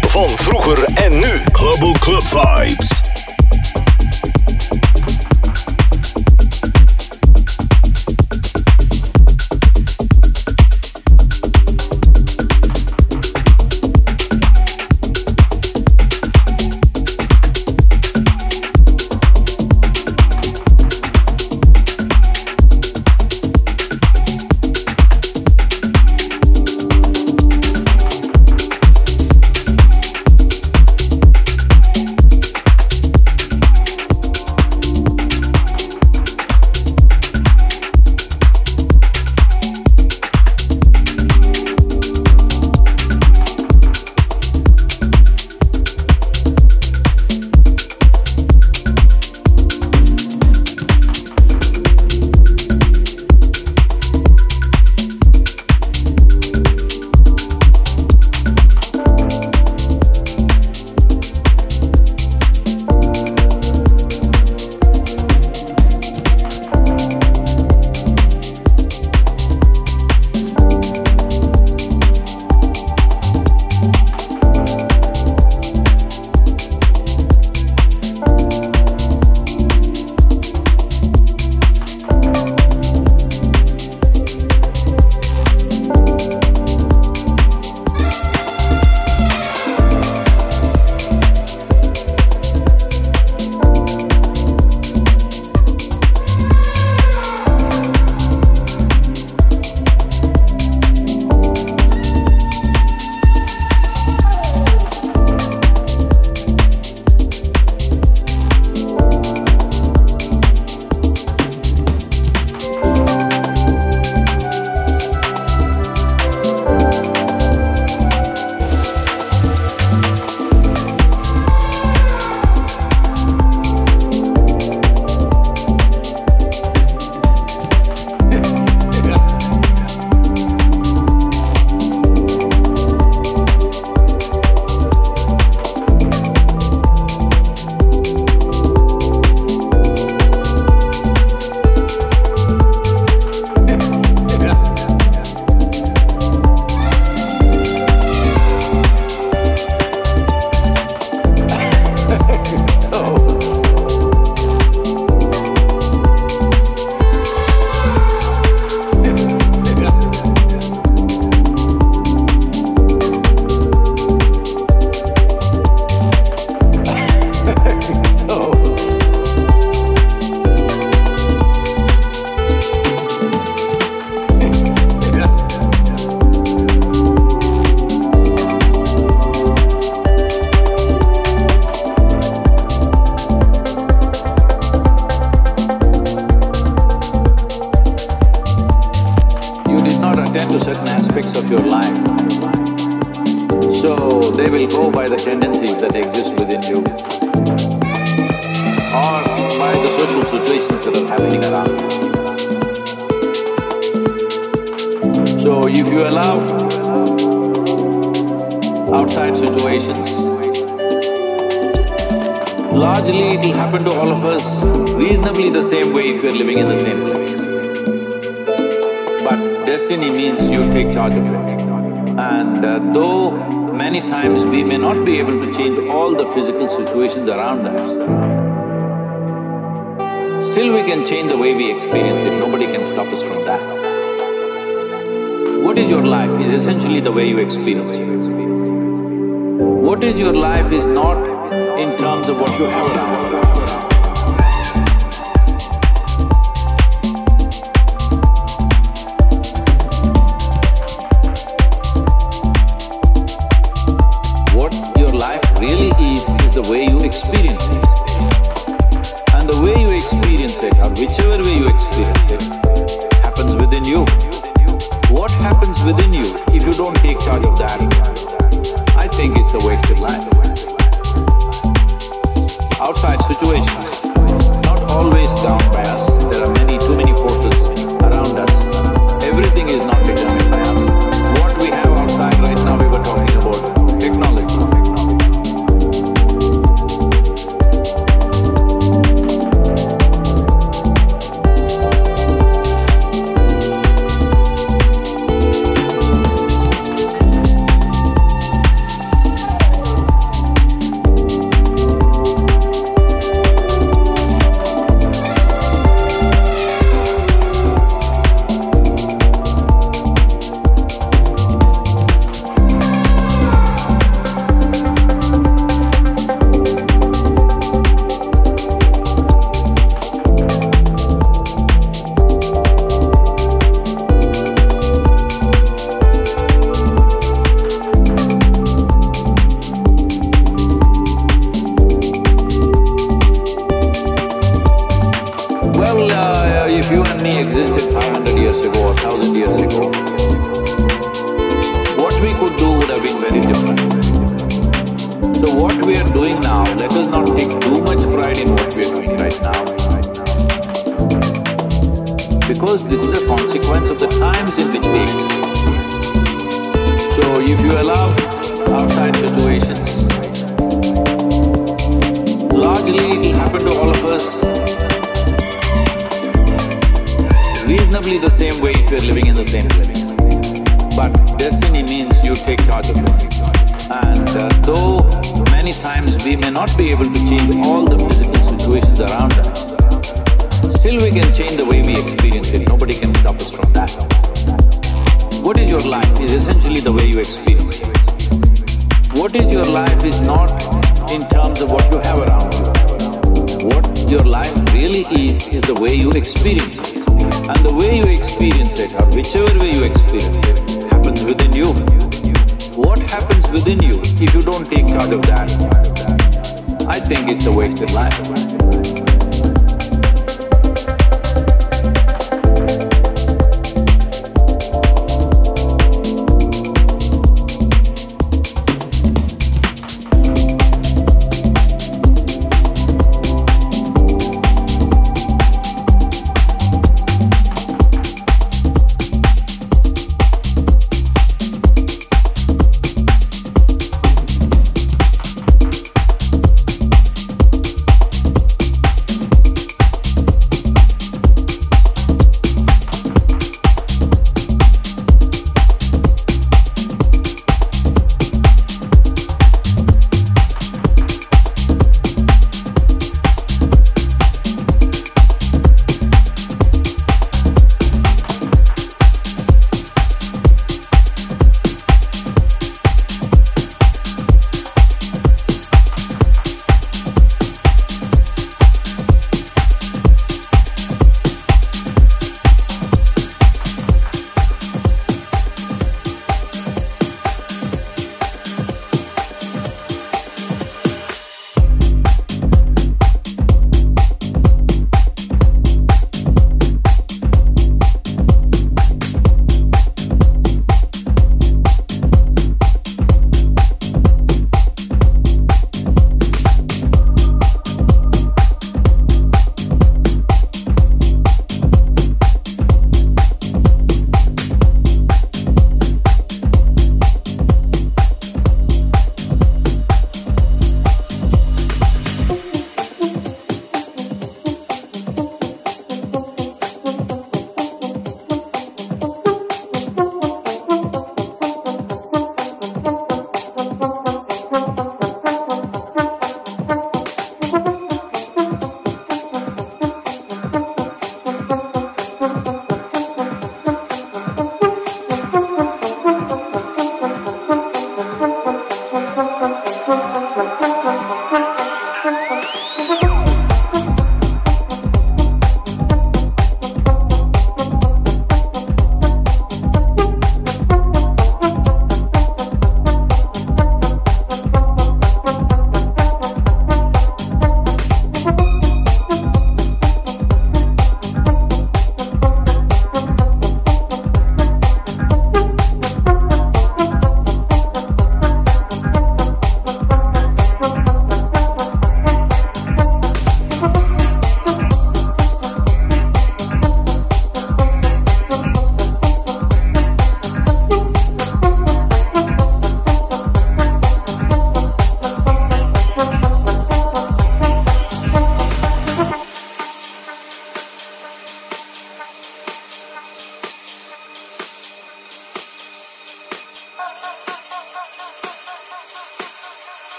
Van vroeger en nu. Global Club Vibes. the physical situations around us. Still, we can change the way we experience it. Nobody can stop us from that. What is your life is essentially the way you experience it. What is your life is not in terms of what you have around you. experience it. And the way you experience it, or whichever way you experience it, happens within you. What happens within you if you don't take charge of that? I think it's a wasted life.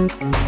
Not a